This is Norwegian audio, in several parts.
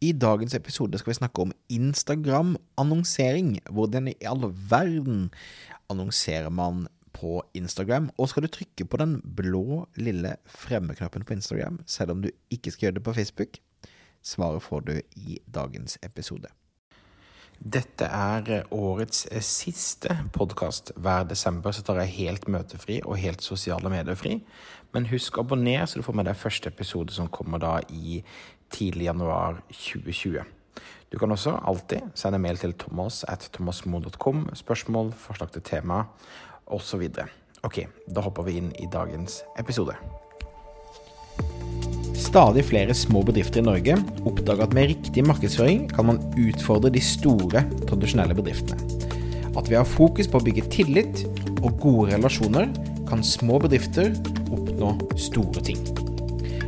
I dagens episode skal vi snakke om Instagram-annonsering. Hvordan i all verden annonserer man på Instagram? Og skal du trykke på den blå lille fremmeknappen på Instagram, selv om du ikke skal gjøre det på Facebook? Svaret får du i dagens episode. Dette er årets siste podkast. Hver desember så tar jeg helt møtefri og helt sosiale medier-fri. Men husk å abonnere, så du får med deg første episode som kommer da i tidlig januar 2020. Du kan også alltid sende mail til thomas at thomasmoen.com. Spørsmål, forslag til tema osv. Ok, da hopper vi inn i dagens episode. Stadig flere små bedrifter i Norge oppdager at med riktig markedsføring kan man utfordre de store, tradisjonelle bedriftene. At vi har fokus på å bygge tillit og gode relasjoner, kan små bedrifter oppnå store ting.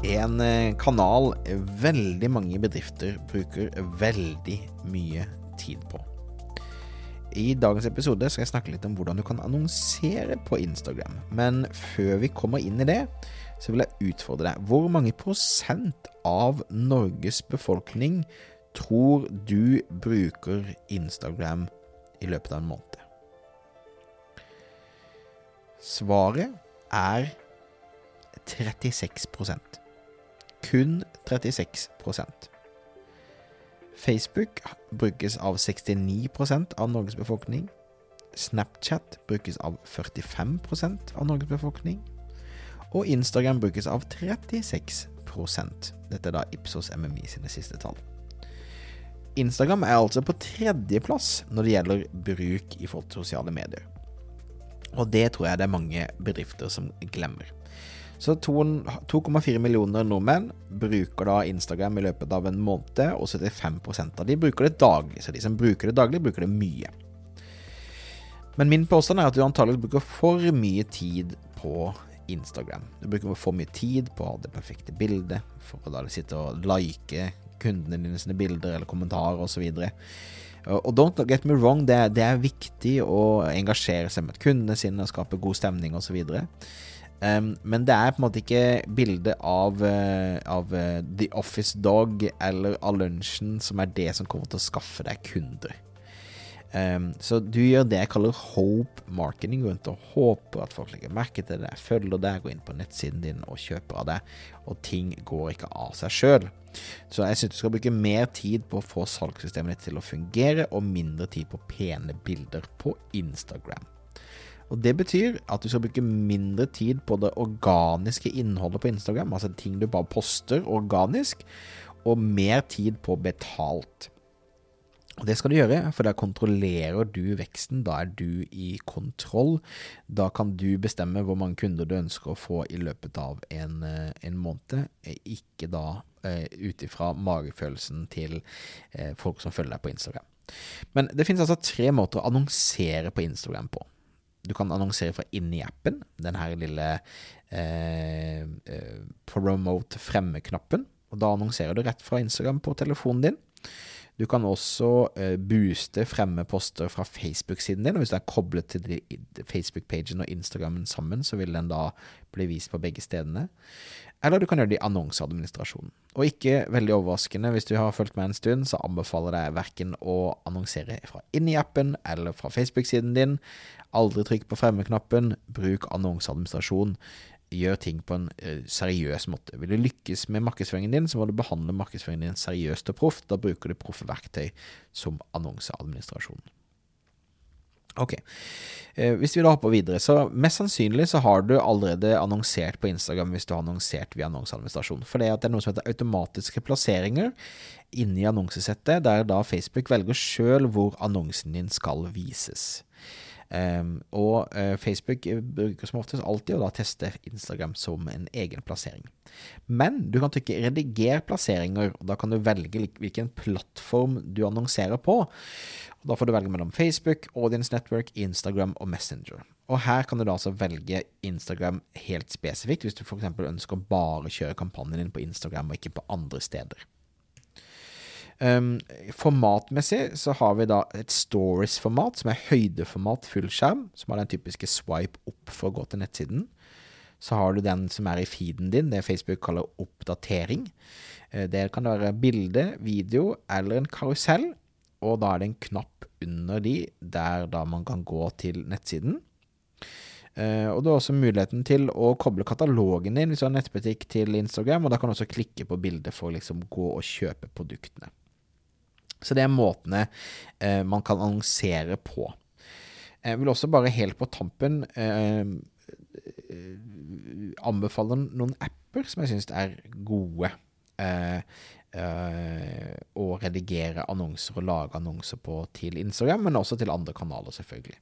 En eh, kanal veldig mange bedrifter bruker veldig mye tid på. I dagens episode skal jeg snakke litt om hvordan du kan annonsere på Instagram. Men før vi kommer inn i det, så vil jeg utfordre deg. Hvor mange prosent av Norges befolkning tror du bruker Instagram i løpet av en måned? Svaret er 36 Kun 36% Facebook brukes av 69% av Norges befolkning. Snapchat brukes av 45% av Norges befolkning. Og Instagram brukes av 36% Dette er da Ipsos MMI sine siste tall. Instagram er altså på tredjeplass når det gjelder bruk i forhold til sosiale medier. Og det tror jeg det er mange bedrifter som glemmer. Så 2,4 millioner nordmenn bruker da Instagram i løpet av en måned, og 75% av de bruker det daglig. Så de som bruker det daglig, bruker det mye. Men min påstand er at du antagelig bruker for mye tid på Instagram. Du bruker for mye tid på det perfekte bildet, for å da sitte og like kundene dine sine bilder eller kommentarer osv. Og don't get me wrong, det, det, er viktig å engasjere seg med kundene sine og skape god stemning osv. Um, men det er på en måte ikke bilde av, uh, av uh, The Office Dog eller av lunsjen som er det som kommer til å skaffe deg kunder. Um, så du gjør det jeg kaller hope marketing. Rundt og håper at folk legger merke til det, følger deg, går inn på nettsiden din og kjøper av det. Og ting går ikke av seg sjøl. Så jeg syns du skal bruke mer tid på å få salgssystemet ditt til å fungere, og mindre tid på pene bilder på Instagram. Og Det betyr at du skal bruke mindre tid på det organiske innholdet på Instagram, altså ting du bare poster organisk, og mer tid på betalt. Og Det skal du gjøre, for da kontrollerer du veksten. Da er du i kontroll. Da kan du bestemme hvor mange kunder du ønsker å få i løpet av en, eh, en måned, ikke da eh, ut ifra magefølelsen til eh, folk som følger deg på Instagram. Men det finnes altså tre måter å annonsere på Instagram på. Du kan annonsere fra inni appen, den her lille eh, eh, promote fremme-knappen. Og Da annonserer du rett fra Instagram på telefonen din. Du kan også eh, booste fremme poster fra Facebook-siden din. og Hvis du er koblet til Facebook-pagen og Instagrammen sammen, så vil den da bli vist på begge stedene. Eller du kan gjøre det i annonseadministrasjonen. Og ikke veldig overraskende, hvis du har fulgt med en stund, så anbefaler jeg verken å annonsere fra inni appen eller fra Facebook-siden din. Aldri trykk på fremmeknappen, bruk annonseadministrasjon. Gjør ting på en uh, seriøs måte. Vil du lykkes med markedsføringen din, så må du behandle markedsføringen din seriøst og proft. Da bruker du proffe verktøy som annonseadministrasjon. Ok. Eh, hvis vi da hopper videre, så mest sannsynlig så har du allerede annonsert på Instagram hvis du har annonsert via annonseadministrasjon. For det, er noe som heter automatiske plasseringer inni annonsesettet, der da Facebook velger sjøl hvor annonsen din skal vises. Og uh, Facebook bruker som oftest alltid å da teste Instagram som en egen plassering. Men du kan trykke 'rediger plasseringer', og da kan du velge hvilken plattform du annonserer på. Og da får du velge mellom Facebook, Audience Network, Instagram og Messenger. Og her kan du da altså velge Instagram helt spesifikt, hvis du f.eks. ønsker å bare kjøre kampanjen din på Instagram og ikke på andre steder. Um, formatmessig så har vi da et stories-format, som er høydeformat fullskjerm, som har den typiske swipe opp for å gå til nettsiden. Så har du den som er i feeden din, det Facebook kaller oppdatering. Uh, det kan være bilde, video eller en karusell, og da er det en knapp under de der da man kan gå til nettsiden. Uh, og du har også muligheten til å koble katalogen din hvis du har nettbutikk til Instagram, og da kan du også klikke på bildet for å liksom gå og kjøpe produktene. Så det er måtene eh, man kan annonsere på. Jeg vil også bare helt på tampen eh, anbefale noen apper som jeg syns er gode. Eh, eh, å redigere annonser og lage annonser på til Instagram, men også til andre kanaler, selvfølgelig.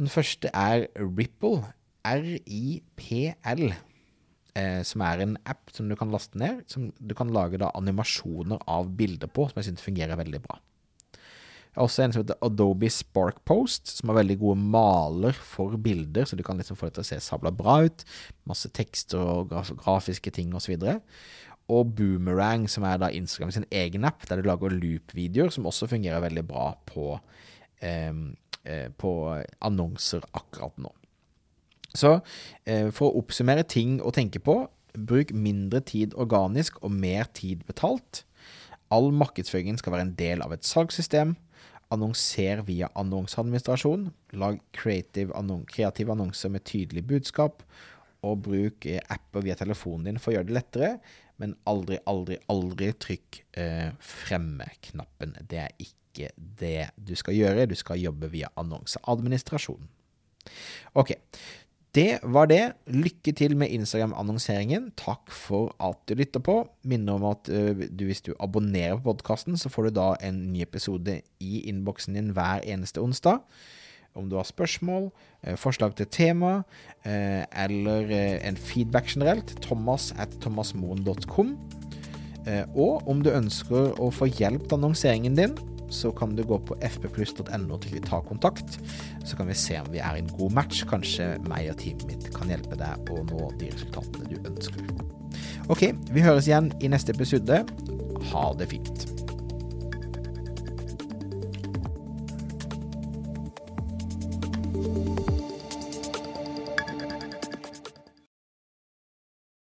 Den første er Ripple. R-I-P-L eh, som er en app som du kan laste ned, som du kan lage da animasjoner av bilder på, som jeg synes fungerer veldig bra. Jeg har også en som heter Adobe Spark Post, som har veldig gode maler for bilder, så du kan liksom få det til å se sabla bra ut. Masse tekster og graf grafiske ting osv. Og, og Boomerang, som er da Instagram sin egen app, der du lager loop-videoer, som også fungerer veldig bra på, eh, på annonser akkurat nå. Så eh, for å oppsummere ting å tenke på, bruk mindre tid organisk og mer tid betalt. All markedsføringen skal være en del av et salgssystem. Annonser via annonseadministrasjon. Lag annon kreative annonser med tydelig budskap. Og bruk eh, apper via telefonen din for å gjøre det lettere. Men aldri, aldri, aldri trykk eh, fremme-knappen. Det er ikke det du skal gjøre. Du skal jobbe via annonseadministrasjon. Ok, det var det. Lykke til med Instagram-annonseringen. Takk for at du lytter på. Minner om at uh, du, hvis du abonnerer på podkasten, så får du da en ny episode i innboksen din hver eneste onsdag. Om du har spørsmål, uh, forslag til tema uh, eller en feedback generelt, thomas at thomasmoen.com. og om du ønsker å få hjelp til annonseringen din, så kan du gå på fppluss.no til vi tar kontakt. Så kan vi se om vi er en god match. Kanskje meg og teamet mitt kan hjelpe deg å nå de resultatene du ønsker. Ok, vi høres igjen i neste episode. Ha det fint.